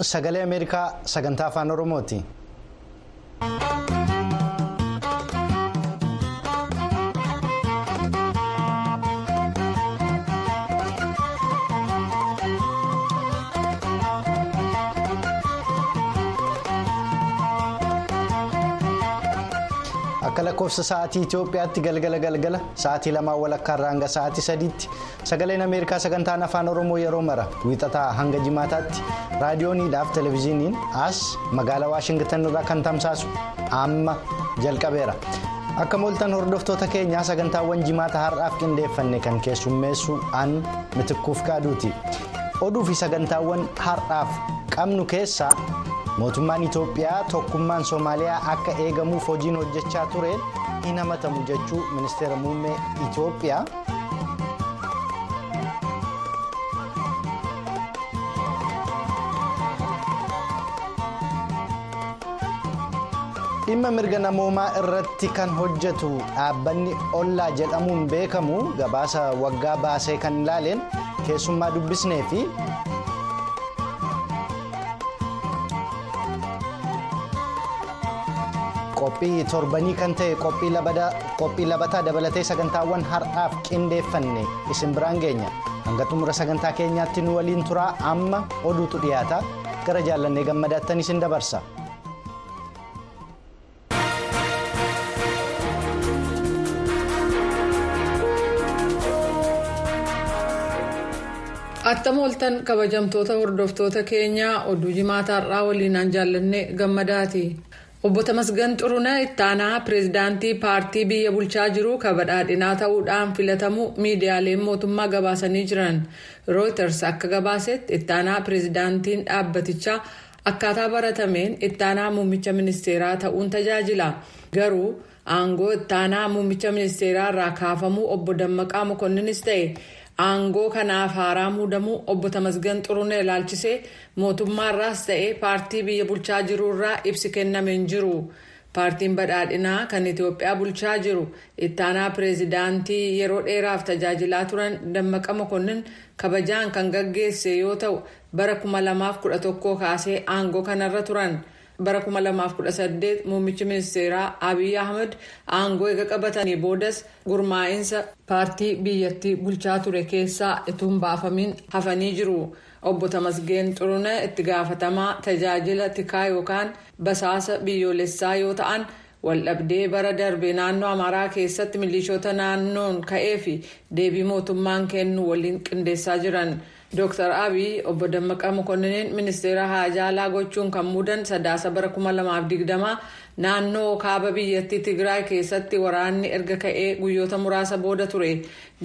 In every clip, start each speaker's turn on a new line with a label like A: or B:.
A: Sagalee Ameerikaa sagantaa afaan Oromooti. Akka lakkoofsa sa'aatii Itoophiyaatti galgala galgala sa'aatii lamaan walakkaa irraa hanga sa'aatii sadiitti sagaleen Ameerikaa sagantaan afaan Oromoo yeroo mara wiixataa hanga jimaataatti raadiyooniidhaaf televezyiiniin as magaalaa Waashingtan irraa kan tamsaasu amma jalqabeera. Akka mooltan hordoftoota keenyaa sagantaawwan jimaata har'aaf qindeeffanne kan keessummeessu an mitikkuuf kaaduuti. Oduu fi sagantaawwan har'aaf qabnu keessaa. Mootummaan itoophiyaa tokkummaan soomaaliyaa akka eegamuuf hojiin hojjechaa tureen hin hamatamu jechuu ministeera muummee itoophiyaa dhimma mirga namoomaa irratti kan hojjetu dhaabbanni ollaa jedhamuun beekamu gabaasa waggaa baasee kan ilaaleen keessummaa dubbisnee fi. Qophii torbanii kan ta'e qophii labataa dabalatee sagantaawwan har'aaf qindeeffanne isin biraan geenya hanga xumura sagantaa keenyaatti nu waliin turaa amma oduutu dhiyaata gara jaallannee gammadaattan isin dabarsa.
B: Attam ooltan kabajamtoota hordoftoota keenyaa oduu jimaata har'aa waliinaan jaallanne gammadaati. Obbo Tamasgan Xurunee ittaanaa pireezidaantii paartii biyya bulchaa jiru kabadhaadhinaa ta'uudhaan filatamu miidiyaaleen mootummaa gabaasanii jiran Reuters akka gabaasetti ittaanaa pireezidaantiin dhaabbatichaa akkaataa baratameen ittaanaa muummicha ministeeraa ta'uun tajaajila. Garuu aangoo ittaanaa muummicha ministeeraa irraa kaafamuu obbo Dammaqaa Mokonninis ta'e. Aangoo kanaaf haaraa muudamuu obbo Tamasgan Xurunee ilaalchisee mootummaarraas ta'ee paartii biyya bulchaa jiruurraa ibsi kenname hin jiru. Paartiin badhaadhinaa kan Itoophiyaa bulchaa jiru ittaanaa pireezidaantii yeroo dheeraaf tajaajilaa turan Dammaqa Mokonnin kabajaan kan gaggeesse yoo ta'u bara 2011 kaasee aangoo kanarra turan. Bara 2018 muummichi ministeeraa abiy ahmed aangoo eega qabatanii boodas gurmaa'insa paartii biyyattii bulchaa ture keessaa hin baafamiin hafanii jiru obbo tamasgeen xurunee itti gaafatamaa tajaajila tikaa yookaan basaasa biyyoolessaa yoo ta'an waldhabdee bara darbe naannoo amaaraa keessatti milishoota naannoon ka'ee fi deebii mootummaan kennu waliin qindeessaa jiran. Dr. Abiy obbo Dammaqaa Mokonnin ministeera haajaalaa gochuun kan muudan sadaasa bara 2020 naannoo kaaba biyyattii Tigraay keessatti waraanni erga ka'ee guyyoota muraasa booda ture.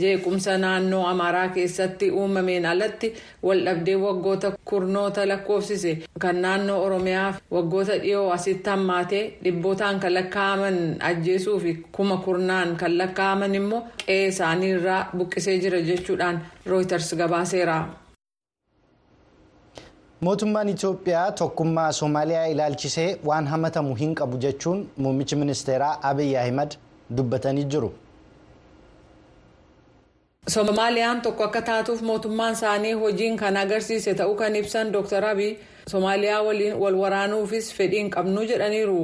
B: Jeequmsa naannoo Amaaraa keessatti uumameen alatti waldhabdee waggoota kurnoota lakkoofsise kan naannoo Oromiyaa waggoota dhiyoo asitti hammaatee dhibbootaan kan lakkaa'aman ajjeesuu fi kuma kurnaan kan lakkaa'aman immoo qe'ee isaanii irraa buqqisee jira jechuudhaan Reuters gabaaseera.
A: Mootummaan itoophiyaa tokkummaa soomaaliyaa ilaalchisee waan hamatamu hin qabu jechuun muummichi ministeeraa abiy ahimad dubbatanii jiru.
B: soomaaliyaan tokko akka taatuuf mootummaan isaanii hojiin kan agarsiise ta'uu kan ibsan dr abiy soomaaliyaa waliin wal waraanuufis fedhiin qabnu jedhaniiru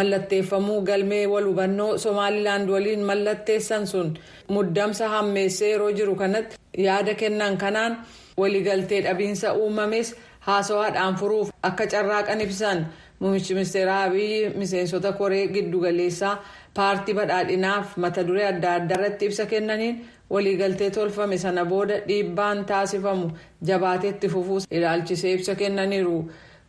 B: mallatteeffamuu galmee wal hubannoo soomaalilaand waliin mallatteessan sun muddamsa hammeessee yeroo jiru kanatti yaada kennan kanaan waliigaltee dhabiinsa uumames. Haasawaadhaan furuuf akka carraaqan ibsan muummichi ministeeraa abiyyi miseensota koree giddugaleessaa paartii badhaadhinaaf mata duree adda addaa irratti ibsa kennaniin waliigaltee tolfame sana booda dhiibbaan taasifamu jabaateetti fufuus ilaalchisee ibsa kennaniiru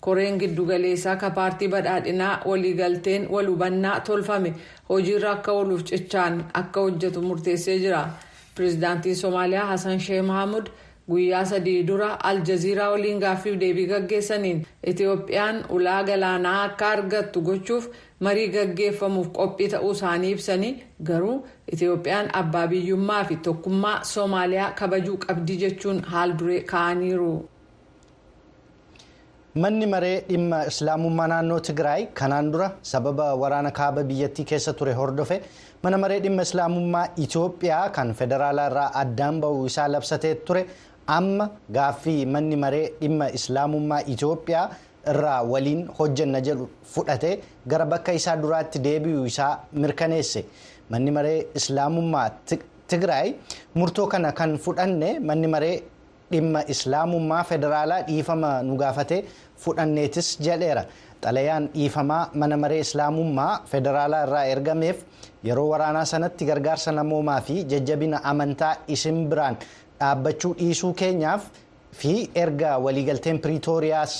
B: koreen giddugaleessaa ka paartii badhaadhinaa waliigalteen wal hubannaa tolfame hojiirra akka ooluuf cichaan akka hojjetu murteessee jira pireezidaantiin soomaaliyaa hasan shee mahamud. Guyyaa sadii dura aljaziiraa waliin gaaffiif deebii gaggeessaniin itiyoophiyaan ulaa galaanaa akka argattu gochuuf marii gaggeeffamuuf qophii ta'uu isaanii ibsanii garuu itiyoophiyaan abbaa biyyummaa fi tokkummaa soomaaliyaa kabajuu qabdi jechuun haal duree kaa'aniiru.
A: manni maree dhimma islaamummaa naannoo tigraay kanaan dura sababa waraana kaaba biyyattii keessa ture hordofe. Mana maree dhimma islaamummaa itoophiyaa kan federaalaa irraa addaan ba'uu isaa labsatee ture amma gaaffii manni maree dhimma islaamummaa Itoophiyaa irraa waliin hojjenna jedhu fudhatee gara bakka isaa duraatti deebi'uu isaa mirkaneesse manni maree islaamummaa Tigraay murtoo kana kan fudhanne manni maree dhimma islaamummaa federaalaa dhiifama nu gaafatee fudhanneetis jedheera. xalayaan dhiifamaa mana maree islaamummaa federaalaa irraa ergameef yeroo waraanaa sanatti gargaarsa namoomaa fi jajjabina amantaa isin biraan dhaabbachuu dhiisuu keenyaaf fi erga waliigalteen piriitooriyaas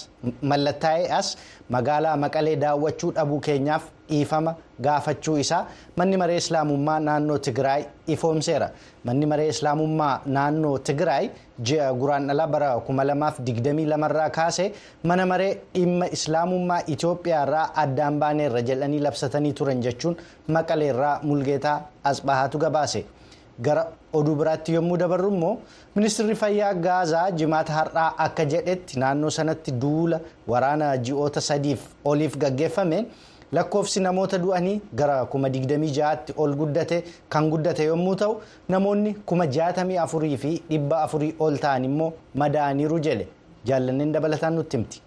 A: mallattaa'ee as magaalaa maqalee daawwachuu dhabuu keenyaaf dhiifama gaafachuu isaa manni maree islaamummaa naannoo tigraay ifoomseera manni maree islaamummaa naannoo tigraay ji'a guraandhala bara 2022 irraa kaase mana maree dhimma islaamummaa itoophiyaa irraa addaan baaneerra jedhanii labsatanii turan jechuun maqalee irraa mulgeetaa asbahaatu gabaase. Gara oduu biraatti yommuu dabarru immoo ministirri fayyaa gaazaa jimaata har'aa akka jedhetti naannoo sanatti duula waraana ji'oota sadiif oliif gaggeeffame lakkoofsi namoota du'anii gara kuma 26tti ol guddate kan guddate yommuu ta'u namoonni kuma 64 fi dhibba afurii ol ta'an immoo madaaniiru jedhe jaallanneen dabalataan nutti himti.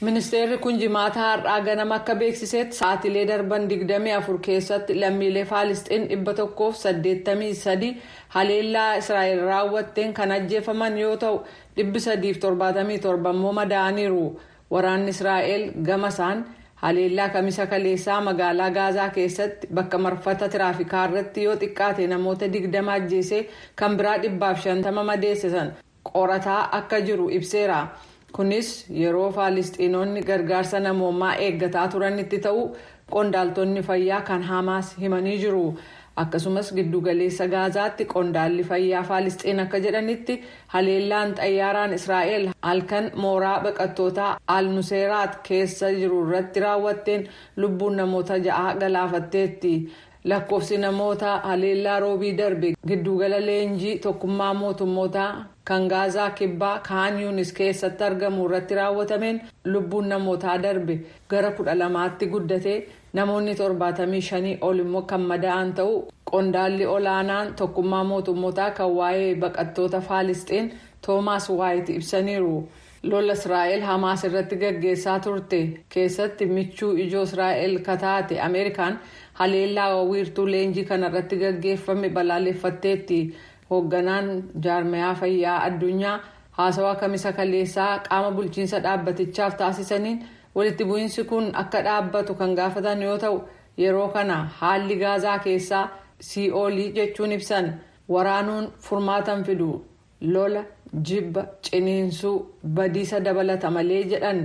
B: Ministeerri kun jimaata har'aa ganama akka beeksisetti sa'atilee darban 24 keessatti lammiilee faalisxiin 183 haleellaa israa'el raawwatteen kan ajjeefaman yoo ta'u 377 immoo madaaniiru waraanni israa'el gama isaan haleellaa kamisa kaleessaa magaalaa gaazaa keessatti bakka marfata tiraafikaa irratti yoo xiqqaate namoota 20 ajjeesee kan biraa 150 madeessisan qorataa akka jiru ibseera. Kunis yeroo faalistiinoonni gargaarsa namoomaa eeggataa turanitti ta'u qondaaltonni fayyaa kan hamaas himanii jiru akkasumas giddugaleessa gaazaatti qondaalli fayyaa faalistiin akka jedhanitti haleellaan xayyaaraan israa'el halkan mooraa baqattootaa alnuseeraat keessa jiru irratti raawwatteen lubbuun namoota ja'aa galaafatteetti. lakkoofsi namoota haleellaa roobii darbe giddugala leenjii tokkummaa mootummootaa kan gaazaa kibbaa kaan yuunis keessatti argamu irratti raawwatameen lubbuun namootaa darbe. Gara kudha lamaatti guddatee namoonni torbaatamii shanii ol immoo kan madaa'an ta'u qondaalli olaanaan tokkummaa mootummootaa kan waa'ee baqattoota faalisxiin toomaas waayit ibsaniiru. lola israa'el hamaas irratti gaggeessaa turte. Keessatti michuu ijoo israa'el kataate ameerikaan haleellaa wiirtuu leenjii kanarratti gaggeeffame balaaleffatteetti hoogganaan jaarmayaa fayyaa addunyaa haasawaa kamisa kaleessaa qaama bulchiinsa dhaabbatichaaf taasisaniin walitti bu'iinsi kun akka dhaabbatu kan gaafatan yoo ta'u yeroo kana haalli gaazaa keessaa sii'oolii jechuun ibsan waraanuun furmaatan fidu. Lola jibba ciniinsuu badiisa dabalata malee jedhan.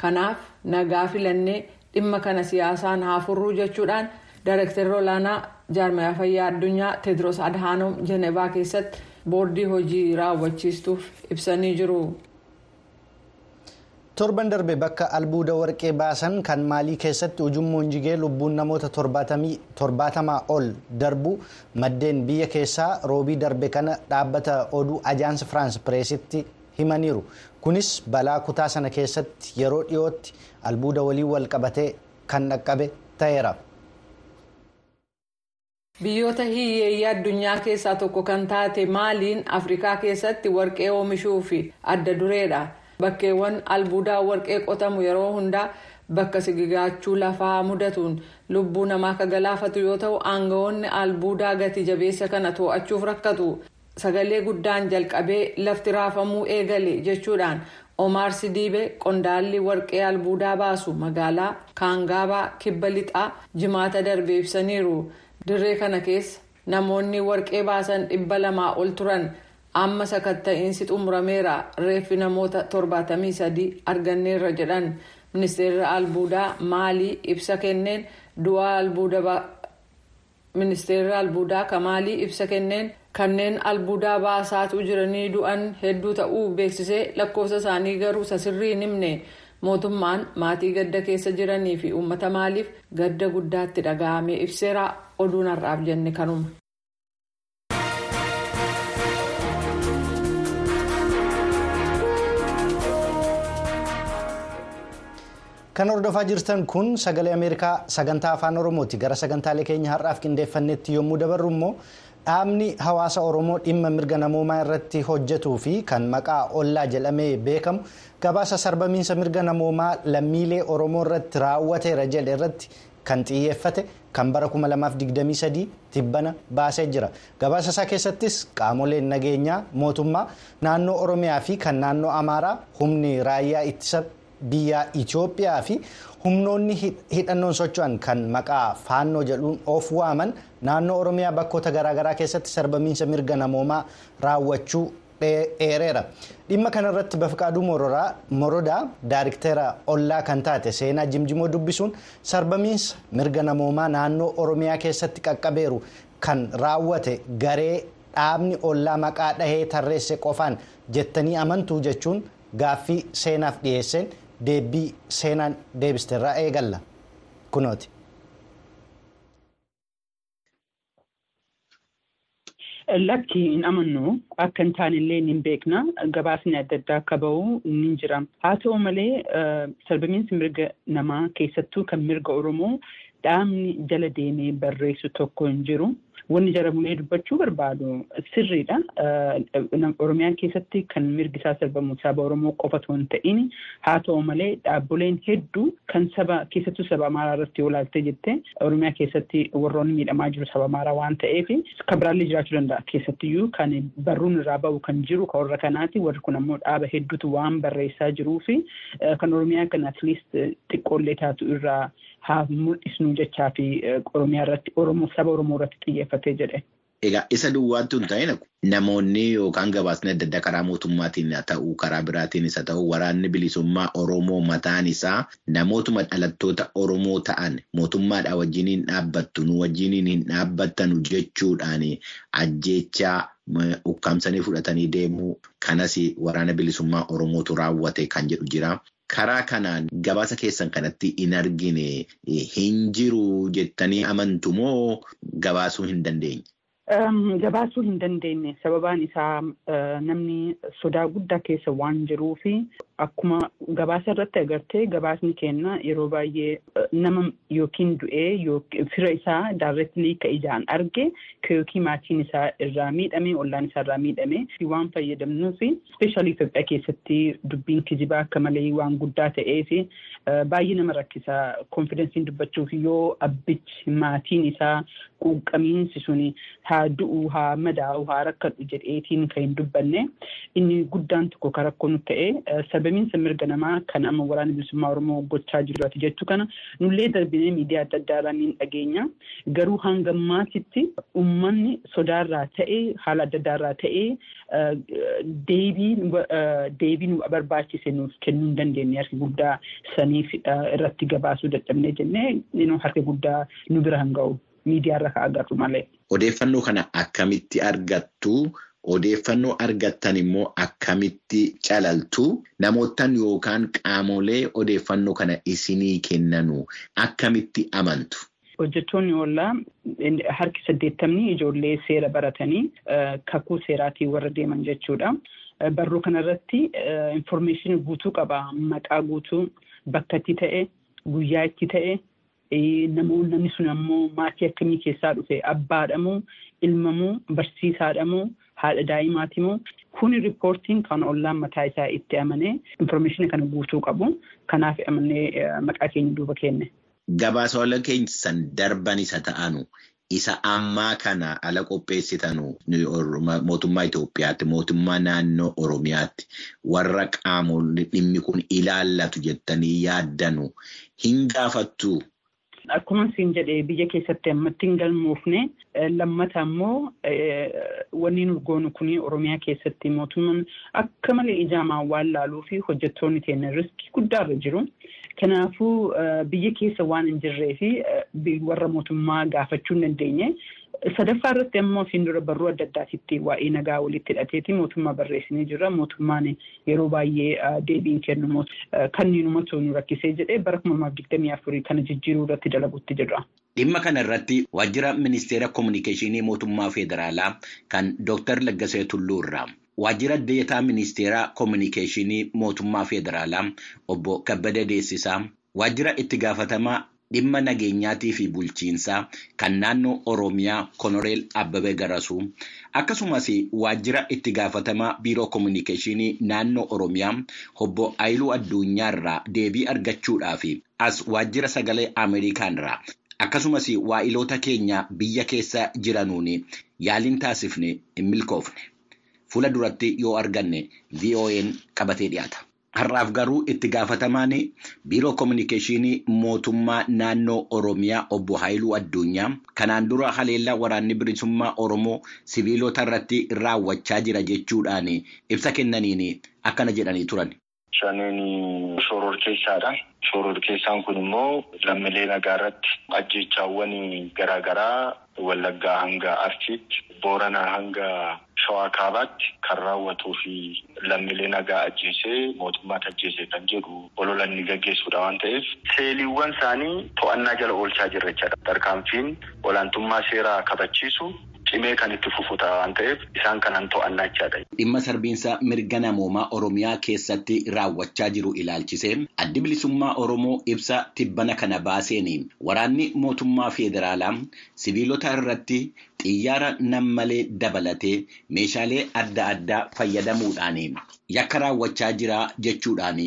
B: Kanaaf nagaa filannee dhimma kana siyaasaan haa furruu jechuudhaan daareektarri olaanaa jaarmayaa fayyaa addunyaa teedros adhaanoom jenevaa keessatti boordii hojii raawwachiistuuf ibsanii jiru.
A: torban darbe bakka albuuda warqee baasan kan maalii keessatti ujummoon jigee lubbuun namoota torbaatamaa ol darbu maddeen biyya keessaa roobii darbe kana dhaabbata oduu ajaansi firaans pireesitti himaniiru kunis balaa kutaa sana keessatti yeroo dhiyootti albuuda waliin wal qabatee kan dhaqqabe ta'eera.
B: Biyyoota hiyyeeyyii addunyaa keessaa tokko kan taate maaliin afrikaa keessatti warqee oomishuu fi adda dureedha. bakkeewwan albuudaa warqee qotamu yeroo hundaa bakka sigigaachuu lafaa mudatuun lubbuu namaa akka galaafatu yoo ta'u aangawoonni albuudaa gati jabeessa kana to'achuuf rakkatu sagalee guddaan jalqabee lafti raafamuu eegale jechuudhaan omaar sidiibe qondaalli warqee albuudaa baasu magaalaa kaangaabaa kibba lixaa jimaata darbe ibsaniiru dirree kana keessa namoonni warqee baasan dhibba lamaa ol turan. amma sakatta'iinsi xumurameera. Reeffi namoota torbaatamii sadii arganneerra jedhan. Ministeerri albuudaa maalii ibsa kenneen? Du'aa albuuda ministeerri albuudaa kamaalii ibsa kenneen kanneen albuudaa baasaatu jiranii du'an hedduu ta'uu beeksisee lakkoofsa isaanii garuu sasirrii hin himne mootummaan maatii gadda keessa jiranii fi uummata maaliif gadda guddaatti dhaga'amee ibseera? Oduun har'aaf jenne kanuma.
A: kan hordofaa jirtan kun sagalee ameerikaa sagantaa afaan oromooti. Gara sagantaalee keenya har'aaf qindeeffannetti yommuu dabarru immoo dhaabni hawaasa oromoo dhimma mirga namoomaa irratti hojjetuu fi kan maqaa ollaa jedhamee beekamu gabaasa sarbamiinsa mirga namoomaa lammiilee oromoo irratti raawwateera jedhe irratti kan xiyyeeffate kan bara 2023 tibbana baasee jira. Gabaasa isaa keessattis qaamoleen nageenyaa mootummaa naannoo oromiyaa fi kan naannoo amaaraa humni raayyaa ittisa biyyaa itiyoophiyaa fi humnoonni hidhannoon socho'an kan maqaa faannoo jedhuun of waaman naannoo oromiyaa bakkoota garaagaraa keessatti sarbamiinsa mirga namoomaa raawwachuu eereera dhimma kanarratti bafqaaduu morodaa daariktera ollaa kan taate seenaa jimjimoo dubbisuun sarbamiinsa mirga namoomaa naannoo oromiyaa keessatti qaqqabeeru kan raawwate garee dhaabni ollaa maqaa dhahee tarreesse qofaan jettanii amantuu jechuun gaaffii seenaaf dhiyeesseen deebii seenaan deebisteerraa eegalla kunooti.
C: Lakki hin amannu akka hin taanellee ni beekna gabaasni adda addaa akka bahu ni jira haa ta'u malee sarbamiinsi mirga namaa keessattuu kan mirga oromoo dhaabni jala deemee barreessu tokko hin jiru. Wanni jaramulee dubbachuu barbaadu sirriidha. Oromiyaan keessatti kan mirgi isaa sarbamu saba Oromoo qofa osoo hin ta'in haa ta'u malee dhaabbileen hedduu kan saba keessattuu saba Amaaraa irratti yoo ilaalte jettee Oromiyaa keessatti warroonni miidhamaa jiru saba Amaaraa waan ta'eef kan biraallee jiraachuu danda'a. Keessattiyyuu kan barruun irraa bahu kan jiru kan warra kanaati. Warri kun ammoo dhaaba hedduutu waan barreessaa jiruu fi kan Oromiyaa kan atliist xiqqoollee taatu irraa haa mul'isnu jechaa fi Oromiyaa irratti Oromoo saba Oromoo irratti xiyyeeffatee jedhe.
D: Egaa isa duwwaatti hin ta'in namoonni yookaan gabaasni adda addaa karaa mootummaatiin haa ta'u karaa biraatiinis haa ta'u waraanni bilisummaa Oromoo mataan isaa namootuma dhalattoota Oromoo ta'an mootummaadhaa wajjiniin dhaabbattu nu wajjiniin hin dhaabbattanu jechuudhaan ajjeechaa ukkaamsanii fudhatanii deemuu kanas waraana bilisummaa Oromootu raawwate kan jedhu jira. Karaa kanaan gabaasa keessan kanatti hin argine hin jiru jettanii amantu moo gabaasuu hin dandeenye?
C: Gabaasuu hin dandeenye sababaan isaa namni sodaa guddaa keessa waan jiruu fi akkuma gabaasa irratti agartee gabaasni kenna yeroo baay'ee nama yookiin du'ee fira isaa daarreetilii ka ijaan arge yookiin maatiin isaa irraa miidhame ollaan isaa irraa miidhame waan fayyadamnuu fi ispeeshaalii Itoophiyaa keessatti dubbiin kijibaa akka malee waan guddaa ta'ee fi baay'ee nama rakkisa konfidensiin dubbachuuf yoo abbichi maatiin isaa quuqqamiinsi suni haa du'u haa madaa'u haa rakkadhu jedheetiin kan hin dubbanne inni guddaan tokko kan rakkoo nuti ta'e sabamiinsa mirga namaa kan amma waraana bilisummaa oromoo gochaa jirati jechuu kana nullee darbinee miidiyaa adda addaa irraa ni dhageenya garuu hanga ammaatitti uummanni sodaarraa ta'ee haala adda addaarraa ta'ee deebii deebii nu barbaachise nuuf kennuu hin dandeenye harki guddaa saniif irratti gabaasuu dadhabnee jennee harka guddaa nu bira hin ga'u. miidiyaarra kan agarru malee.
D: Odeeffannoo kana akkamitti argattu? Odeeffannoo argattan immoo akkamitti calaltu? Namootaan yookaan qaamolee odeeffannoo kana isinii kennanu akkamitti amantu?
C: Hojjettoonni ollaa harki saddeettamni ijoollee seera baratanii kakuu seeraatiin warra deeman jechuudha. Barruu kanarratti infoormeeshinii guutuu qaba. Maqaa guutuu, bakka itti ta'e, guyyaa itti ta'e. Namoonni namni sun ammoo maatii akkamii keessaa dhufe abbaadhamoo ilmamoo barsiisaadhamoo haadha daa'imaatimoo kuni riippoortiin kan ollaan mataa isaa itti amanee infoormeeshinii kana guutuu qabu kanaaf amannee maqaa keenya duuba kenne.
D: Gabaasawwan keessan darban isa ta'anu isa ammaa kana ala qopheessitanu mootummaa Itoophiyaatti mootummaa naannoo Oromiyaatti warra qaamonni dhimmi kun ilaallatu jettanii yaaddanu hin gaafattu.
C: Akkuma siin jedhee biyya keessatti ammatti hin galmoofne lammata ammoo wanni nu goonu kuni Oromiyaa keessatti mootummaan akka malee ijaamaan waan laaluu fi hojjettoonni keenya riskii guddaarra jiru. Kanaafuu biyya keessa waan hin jirree fi warra mootummaa gaafachuu hin dandeenye. Sadaffaa irratti ammoo siin dura barruu adda addaatitti waa'ee nagaa walitti hidhateeti mootummaa barreessinee jirra. Mootummaan yeroo baay'ee deebiin kennu kanniinumatu nu rakkisee jedhee bara kuma lamaaf digdamii afurii kana jijjiiruu irratti dalaguutti jirra.
D: Dhimma kana irratti waajjira ministeera kominikeeshinii mootummaa federaalaa kan Dooktar Laggasee Tulluu irraa waajjira deetaa ministeera kominikeeshinii mootummaa federaalaa obbo Kabbada Deessisaa waajjira itti gaafatamaa dhimma nageenyaatii fi bulchiinsaa kan naannoo Oromiyaa Konoreel Abbabee Garasuu akkasumas waajjira itti gaafatamaa biiroo koominikeeshinii naannoo Oromiyaa obbo Ayiluu Addunyaarraa deebii argachuudhaaf as waajjira sagalee Ameerikaanirraa akkasumas waa'iloota keenya biyya keessa jiranuun yaaliin taasifne hin milkoofne. Fuula duratti yoo arganne VON qabatee dhiyaata. Har'aaf garuu itti gaafatamaan biiroo koominikeeshinii mootummaa naannoo Oromiyaa obbo Haayiluu Addunyaa kanaan dura haleellaa waraanni bilisummaa Oromoo siviilota irratti raawwachaa jira jechuudhaan ibsa kennaniin akkana jedhanii turan.
E: Shaniin shoror keessaadha. Shoror keessaan kun immoo lammiilee nagaa irratti ajjeechaawwan garaagaraa Wallaggaa hanga Arsiitti, Booranaa hanga Shawaa Kaabaatti kan raawwatuu fi lammiilee nagaa ajjeesee mootummaatti ajjeesee kan jedhu olola inni gaggeessuudha waan ta'eef seeliiwwan isaanii to'annaa jala oolchaa jirra jechaadha. Tarkaanfiin olaantummaa seeraa kabachiisu cimee kan itti fufuudha waan ta'eef isaan kanan to'annaa jechaadha.
D: Dhimma sarbiinsa mirga namoomaa Oromiyaa keessatti raawwachaa jiru ilaalchisee addi bilisummaa Oromoo ibsa tibbana kana baaseen waraanni mootummaa federaalaa siviilota irratti xiyyaara nammalee dabalatee meeshaalee adda addaa fayyadamuudhaan yakka raawwachaa jira jechuudhaan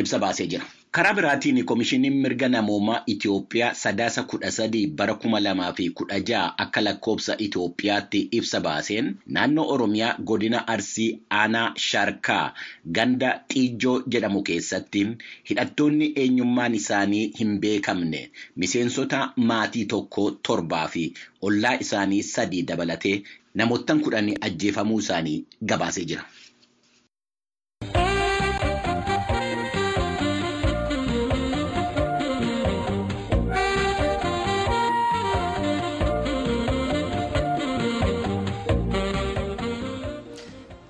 D: ibsa baasee jira. Karaa biraatiin Koomishiniin Mirga Namoomaa Itoophiyaa sadaasa kudha sadii bara kuma lamaa fi kudha jaha akka lakkoobsa Itoophiyaatti ibsa baaseen naannoo Oromiyaa godina Arsii Aanaa Sharkaa ganda Xiijjoo jedhamu keessatti hidhattoonni eenyummaan isaanii hin beekamne miseensota maatii tokko torbaa fi ollaa isaanii sadii dabalatee namoottan kudhanii ajjeefamuu isaanii gabaasee jira.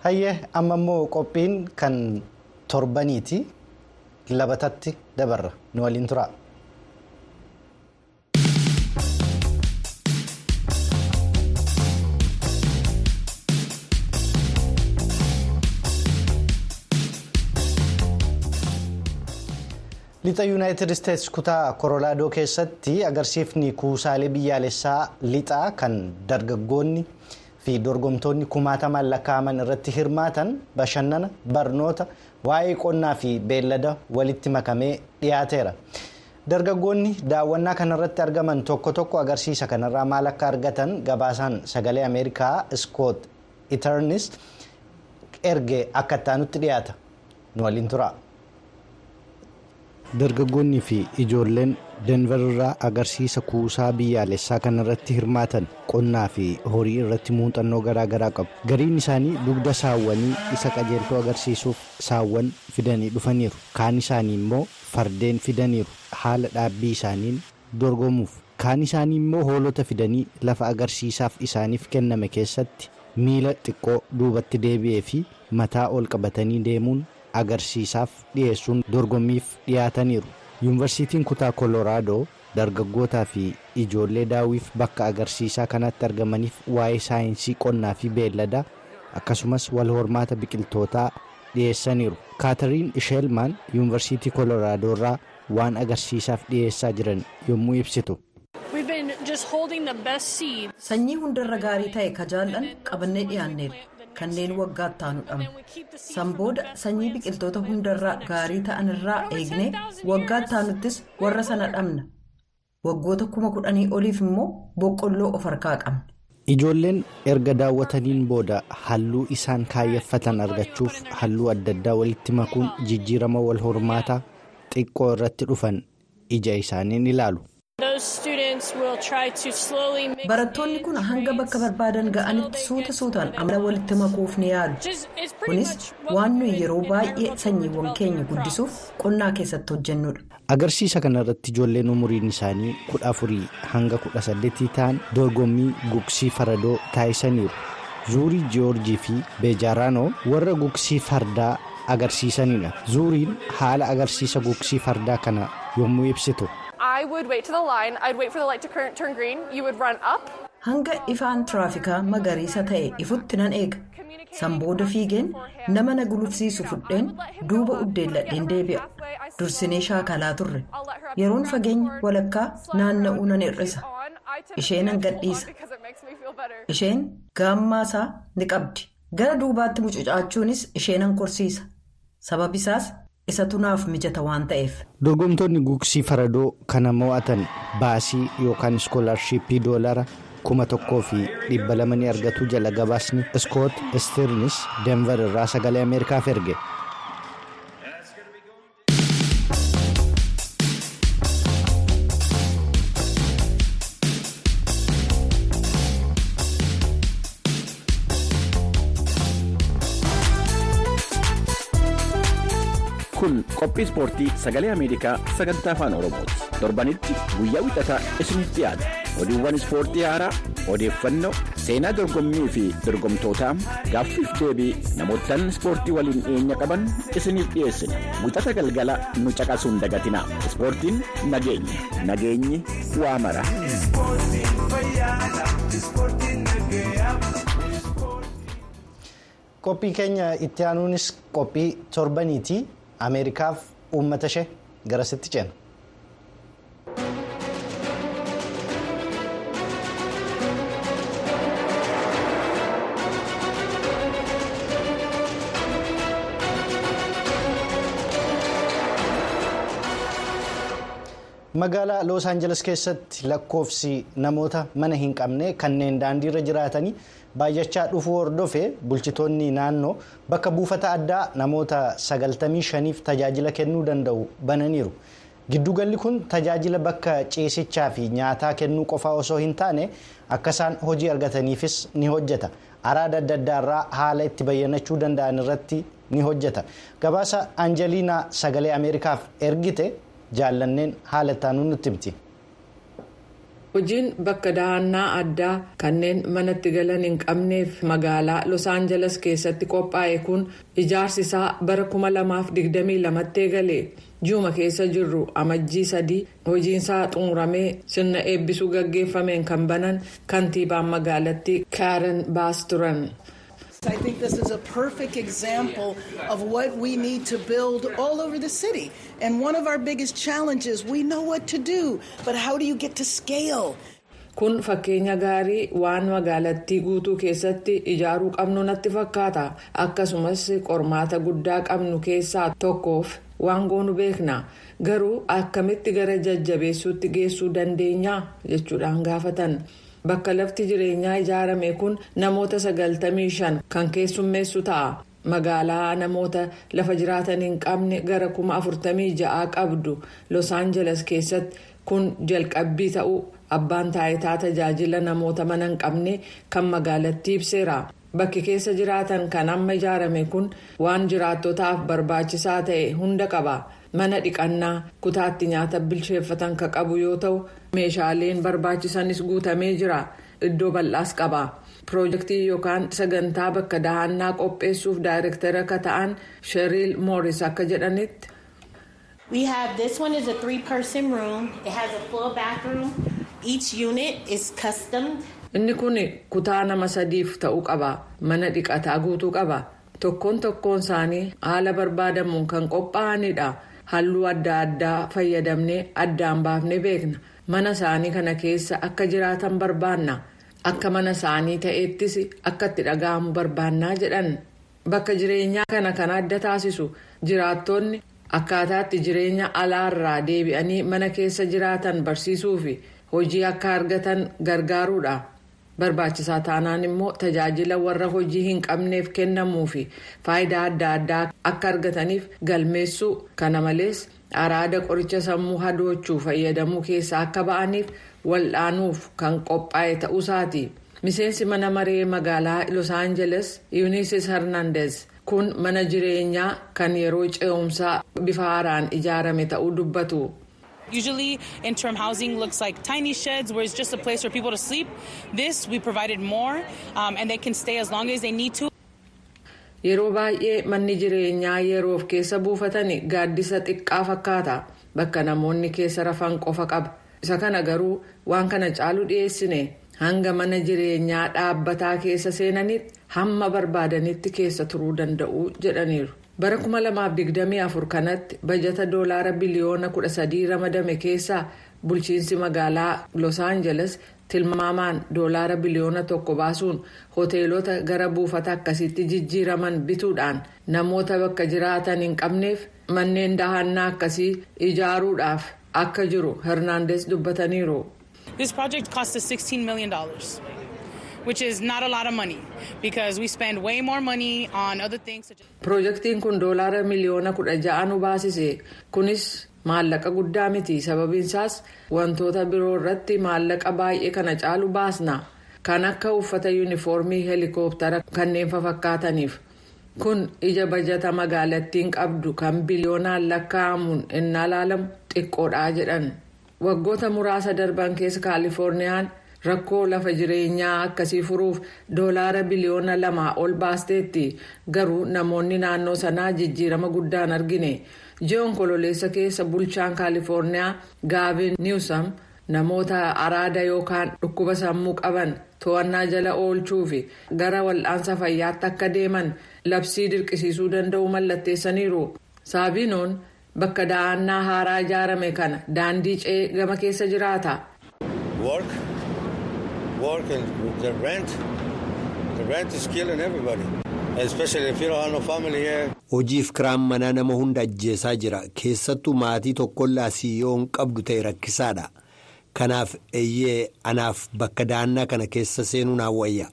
A: Hayyee amma immoo qophiin kan torbaniiti labatatti dabarra nu waliin tura. Lixa Yuunaayitid Isteetsi kutaa Koroolaadoo keessatti agarsiifni kuusaalee biyyaalessaa lixaa kan dargaggoonni. Fi dorgomtoonni kumaatamaan lakkaa'aman irratti hirmaatan bashannana barnoota waa'ee qonnaa fi beellada walitti makamee dhiyaateera. Dargaggoonni daawwannaa kanarratti argaman tokko tokko agarsiisa kanarraa maal akka argatan gabaasaan sagalee Ameerikaa Iskoot Itarnis erge akka ittaanutti dhiyaata. Nu waliin tura. Dargaggoonni fi ijoolleen Denver irraa agarsiisa kuusaa biyyaalessaa kanarratti hirmaatan qonnaa fi horii irratti muuxannoo garaagaraa qabu. Gariin isaanii dugda saawwanii isa qajeeltoo agarsiisuuf saawwan fidanii dhufaniiru. Kaan isaanii immoo fardeen fidaniiru haala dhaabbii isaaniin dorgomuuf. Kaan isaanii immoo hoolota fidanii lafa agarsiisaaf isaaniif kenname keessatti miila xiqqoo duubatti deebi'ee fi mataa ol qabatanii deemuun agarsiisaaf dhiyeessuun dorgommiif dhiyaataniiru. yuunivarsiitiin kutaa koloraadoo dargaggootaa fi ijoollee daawwiif bakka agarsiisaa kanatti argamaniif waa'ee saayinsii qonnaa fi beelladaa akkasumas wal hormaata biqiltootaa dhiyeessaniiru kaatariin isheelmaan yuunivarsiitii koloraadoo irraa waan agarsiisaaf dhiyeessaa jiran yommuu ibsitu.
F: sanyii hundarra gaarii ta'e kajaallan qabannee dhiyaanneerra kanneen waggaa ittaanu dhabna san booda sanyii biqiltoota hundarraa gaarii ta'an irraa eegnee waggaa ittaanuttis warra sana dhabna waggoota kuma kudhanii oliif immoo boqqolloo of harkaa qabna.
A: Ijoolleen erga daawwataniin booda halluu isaan kaayyeffatan argachuuf halluu adda addaa walitti makuun jijjiirama wal hormaataa xiqqoo irratti dhufan ija isaaniin ilaalu.
F: Barattoonni kun hanga bakka barbaadan ga'anitti suuta suutaan amala walitti makuuf ni yaalu. Kunis waan nuyi yeroo baay'ee sanyiiwwan keenya guddisuuf qonnaa keessatti hojjennudha.
A: Agarsiisa kanarratti ijoolleen umuriin isaanii kudha afurii hanga kudha saddeetii ta'an dorgommii gugsii faradoo taasisaniiru. Zuurii Jiyoorjii fi Beejaaraanoo warra gugsii fardaa agarsiisanidha. Zuuriin haala agarsiisa gugsii fardaa kana yommuu ibsitu.
F: Hanga ifaan tiraafikaa magariisa ta'e ifutti nan eega. San booda fiigeen nama na gulufsiisu fudheen duuba uddeelladheen deebi'a. Dursinee shaakalaa turre. yeroon fageenya walakkaa naanna'uu nan hir'isa. Isheen gadhiisa. Isheen gaammaasaa ni qabdi. Gara duubaatti mucucaachuunis ishee nan korsiisa. Sababisaas isatu naaf mijata waan ta'eef.
A: Dorgomtoonni gugsii faradoo kana mo'atan baasii yookaan iskoolaarshiippii doolara kuma tokkoo fi dhibba lama ni argatu jala gabaasni iskoot istirnis denver irraa sagalee ameerikaaf erge.
G: Kun qophii ispoortii sagalee ameerikaa sagantaa afaan oromooti torbanitti guyyaa wixataa isiniif dhiyaata oduuwwan ispoortii haaraa odeeffannoo seenaa dorgommii fi dorgomtootaa gaaffiif deebii namootaan ispoortii waliin dhiyeenya qaban isiniif dhiyeessina wixata galgala nu caqasuun dagatinaa ispoortiin nageenya nageenyi waa mara.
A: qophii keenya itti aanuunis qophii torbaniiti. Ameerikaaf uummata ishee garasitti ceena. Magaalaa loos aanjeles keessatti lakkoofsi namoota mana hin qabne kanneen daandiirra jiraatanii baay'achaa dhufuu hordofee bulchitoonni naannoo bakka buufata addaa namoota 95f tajaajila kennuu danda'u bananiiru. Giddugalli kun tajaajila bakka ciisichaa fi nyaataa kennuu qofaa osoo hin taane akka isaan hojii argataniifis ni hojjeta. Araada adda addaarraa haala itti bayyanachuu danda'an irratti ni hojjeta. Gabaasa Anjeliinaa sagalee Ameerikaaf ergite jaallanneen haala ittaanuu nutti himti.
B: hojiin bakka dahannaa addaa kanneen manatti galan hin qabneef magaalaa los aangeles keessatti qophaa'e kun ijaarsi isaa bara 2022 eegale juuma keessa jirru amajjii sadii hojiinsaa xumuramee sirna eebbisuu gaggeeffameen kan banan kantiibaan magaalattii kaaren baas turan.
H: I think this is a perfect example of what we need to build all over the city. And one of our biggest challenges, we know what to do, but how do you get to scale?
B: Kun fakkeenya gaarii waan magaalattii guutuu keessatti ijaaruu qabnu natti fakkaata. Akkasumas qormaata guddaa qabnu keessaa tokkoof waan goonu beekna. Garuu akkamitti gara jajjabeessuutti geessuu dandeenya jechuudhaan gaafatan. Bakka lafti jireenyaa ijaarame kun namoota 95 kan keessummeessu ta'a. Magaalaa namoota lafa jiraatan hin qabne gara kuma 46 qabdu Los Angeles keessatti kun jalqabbii ta'uu abbaan taayitaa tajaajila namoota mana hin qabne kan magaalattii ibseera. Bakki keessa jiraatan kan amma ijaarame kun waan jiraattotaaf barbaachisaa ta'e hunda qaba. Mana dhiqannaa kutaatti nyaata bilcheeffatan kan qabu yoo ta'u meeshaaleen barbaachisanis guutamee jira. Iddoo bal'aas qaba. Piroojeektii yookaan sagantaa bakka dahannaa qopheessuuf daayirektara akka ta'an Sheriil Mooris akka jedhanitti.
I: We have this one is a three person room. It has a full bathroom. Each unit is custom.
B: Inni kun kutaa nama sadiif ta'uu qaba. Mana dhiqataa guutuu qaba. Tokkoon tokkoon isaanii haala barbaadamuun kan qophaa'anidha. Halluu adda addaa fayyadamnee addaan baafnee beekna. Mana isaanii kana keessa akka jiraatan barbaanna. Akka mana isaanii ta'eettis akka itti dhaga'amu barbaannaa jedhan. Bakka jireenyaa kana kan adda taasisu jiraattonni akkaataatti jireenya alaarraa deebi'anii mana keessa jiraatan barsiisuu fi hojii akka argatan gargaaruudha. Barbaachisaa taanaan immoo tajaajila warra hojii hin qabneef kennamuu fi faayidaa adda addaa akka argataniif galmeessuu kana malees araada qoricha sammuu hadoochuu fayyadamuu keessaa akka ba'aniif waldhaanuuf kan qophaa'e ta'uusaati. Miseensi mana maree magaalaa Los Angeles Yuunisis Hernandez kun mana jireenyaa kan yeroo ce'umsaa bifa haaraan ijaarame ta'uu dubbatu.
J: Usually, interim housing looks like tiny sheds where it's just a place for people to sleep. This, we provided more, um, and they can stay as long as they need to.
B: Yeroo baay'ee manni jireenyaa yeroof keessa buufatani gaaddisa xiqqaa fakkaata. Bakka namoonni keessa rafan qofa qaba. Isa kana garuu waan kana caalu dhiyeessine hanga mana jireenyaa dhaabbataa keessa seenanitti hamma barbaadanitti keessa turuu danda'u jedhaniiru. bara 2024 kanatti bajata doolaara biliyoona 13 ramadame keessaa bulchiinsi magaalaa los aangeles tilmaamaan doolaara biliyoona tokko baasuun hoteelota gara buufata akkasitti jijjiiraman bituudhaan namoota bakka jiraatan hin qabneef manneen dahannaa akkasii ijaaruudhaaf akka jiru hernaandes dubbataniiru.
J: This project cost us $16 million, which is not a lot of money because we spend way more money on other things.
B: Pirojektiin kun doolaara miliyoona kudha ja'a nu baasise. Kunis maallaqa guddaa miti sababiinsaas wantoota biroo irratti maallaqa baay'ee kana caalu baasna. Kan akka uffata yuunifoormii heelikooptara kanneen fakkaataniif. Kun ija bajata magaalattiin qabdu kan biliyoonaan lakkaa'amuun innaa ilaalamu xiqqoodhaa jedhan. waggoota muraasa darban keessa kaalifoorniyaan rakkoo lafa jireenyaa akkasii furuuf doolaara biliyoona lamaa ol baasteetti garuu namoonni naannoo sanaa jijjiirama guddaan argine ji'oon kololeessa keessa bulchaan kaalifoorniyaa gaavin niwsam namoota araada yookaan dhukkuba sammuu qaban to'annaa jala oolchuu fi gara wal'aansa fayyaatti akka deeman labsii dirqisiisuu danda'u mallatteessaniiru saabinoon. bakka da'annaa haaraa ijaarame kana daandii ce'ee gama keessa jiraata.
K: Hojiif kiraan manaa nama hunda ajjeesaa jira. Keessattuu maatii tokkollaa yoo hin qabdu ta'e rakkisaadha. Kanaaf eeyyee anaaf bakka da'annaa kana keessa seenuun hawwayya.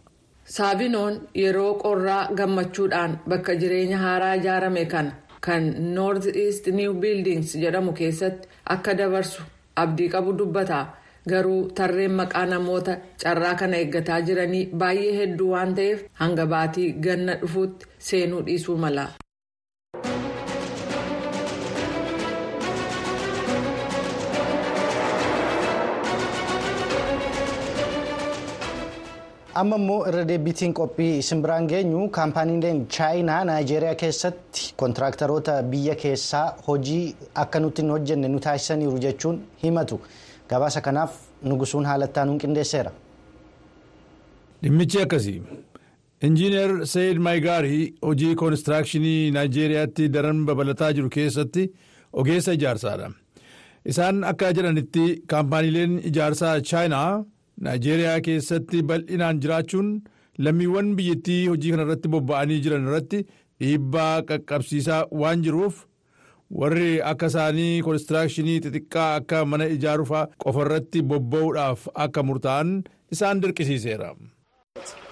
B: Saabinoon yeroo qorraa gammachuudhaan bakka jireenya haaraa ijaarame kana. kan north east new buildings jedhamu keessatti akka dabarsu abdii qabu dubbata garuu tarreen maqaa namoota carraa kana eeggataa jiranii baay'ee hedduu waan ta'eef hanga baatii ganna dhufuutti seenuu dhiisuu mala.
A: amma immoo irra deebiitiin qophii isin biraan geenyu kaampaaniileen chaayinaa naayijeeriyaa keessatti kontiraaktaroota biyya keessaa hojii akka nutti hin hojjenne nu taasisaniiru jechuun himatu gabaasa kanaaf nugusuun haalattaa nuun qindeesseera.
L: dhimmichi akkasii injiinar sayid maayigaarii hojii koonistiraakshanii naayijeeriyaatti daran babalataa jiru keessatti ogeessa ijaarsaadha isaan akka jedhanitti kaampaaniileen ijaarsaa chaayinaa. naayijeeriyaa keessatti bal'inaan jiraachuun lammiiwwan biyyattii hojii kana irratti bobba'anii jiran irratti dhiibbaa qaqqabsiisaa waan jiruuf warri akka isaanii koonistiraakshanii xixiqqaa akka mana ijaaruufaa qofa irratti bobba'uudhaaf akka murtaa'an isaan dirqisiiseera.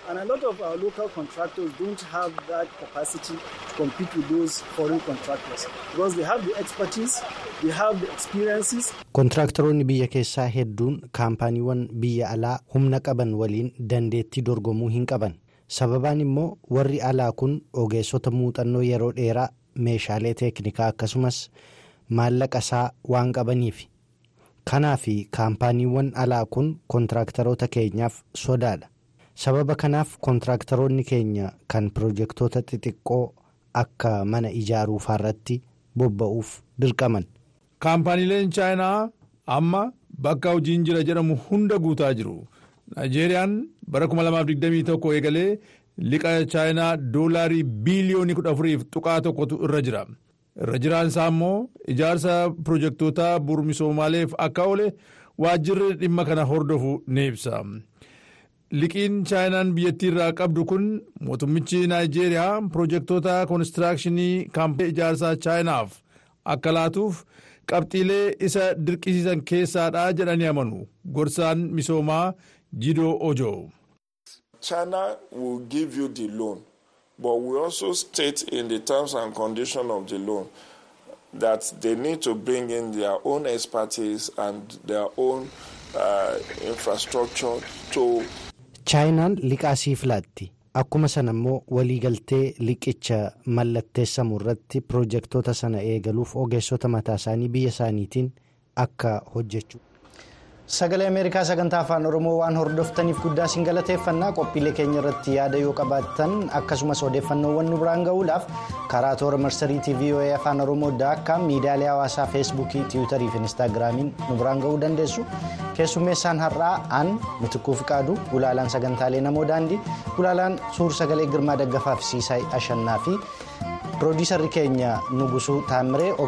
M: And a lot of our local contractors don't have that capacity to compete with those foreign contractors because they have the expertise, they have the experiences.
A: Kontiraaktaroonni biyya keessaa hedduun kaampaaniiwwan biyya alaa humna qaban waliin dandeettii dorgomuu hin qaban. Sababaan immoo warri alaa kun ogeessota muuxannoo yeroo dheeraa meeshaalee teeknikaa akkasumas maallaqa isaa waan qabaniif. Kanaaf kaampaaniiwwan alaa kun kontiraaktaroota keenyaaf sodaadha. sababa kanaaf kontiraaktaroonni keenya kan pirojektoota xixiqqoo akka mana ijaaruufaa irratti bobba'uuf dirqaman.
L: kaampaaniileen chaayinaa amma bakka hojiin jira jedhamu hunda guutaa jiru naayijeeriyaan bara 2021 eegalee liqa chaayinaa doolaarii biiliyoonii 14 tuqaa tokkotu irra jira irra jiraan isaa immoo ijaarsa pirojektoota bu'uura akka oole waajjirri dhimma kana hordofu ni ibsa. liqiin chaayinaan biyyattii irraa qabdu kun mootummichi naayijeeriyaa pirojektoota koonistiraakshanii kaampaanii ijaarsaa chaayinaaf akka laatuuf qabxiilee isa dirqisiisan keessaadha jedhanii amanu gorsaan misoomaa jidoo ojo.
N: China will give you the loan but we also state in the terms and conditions of the loan that they need to bring in their own expertise and their own uh, infrastructure to
A: chaayinaan liqaa siif laatti akkuma sana immoo waliigaltee liqicha mallatteessamu irratti pirojektoota sana eegaluuf ogeessota mataa isaanii biyya isaaniitiin akka hojjechuu. Sagalee ameerikaa sagantaa afaan oromoo waan hordoftaniif guddaa isin galateeffannaa qophiilee keenya irratti yaada yoo qabaattan akkasumas odeeffannoowwan nu biraan ga'uudhaaf karaa toora marsarii tv afaan oromoo daakkaa miidiyaalee hawaasaa feesbuukii tiwutarii fi inistaagiraamiin nu biraan ga'uu dandeessu. Keessummeessaan har'aa aan mitikuu fiqaadu gulaalaan sagantaalee namoo daandii gulaalaan suur sagalee girmaa daggafaaf siisaay ashannaa fi piroodiisarri keenya nugusuu taamiree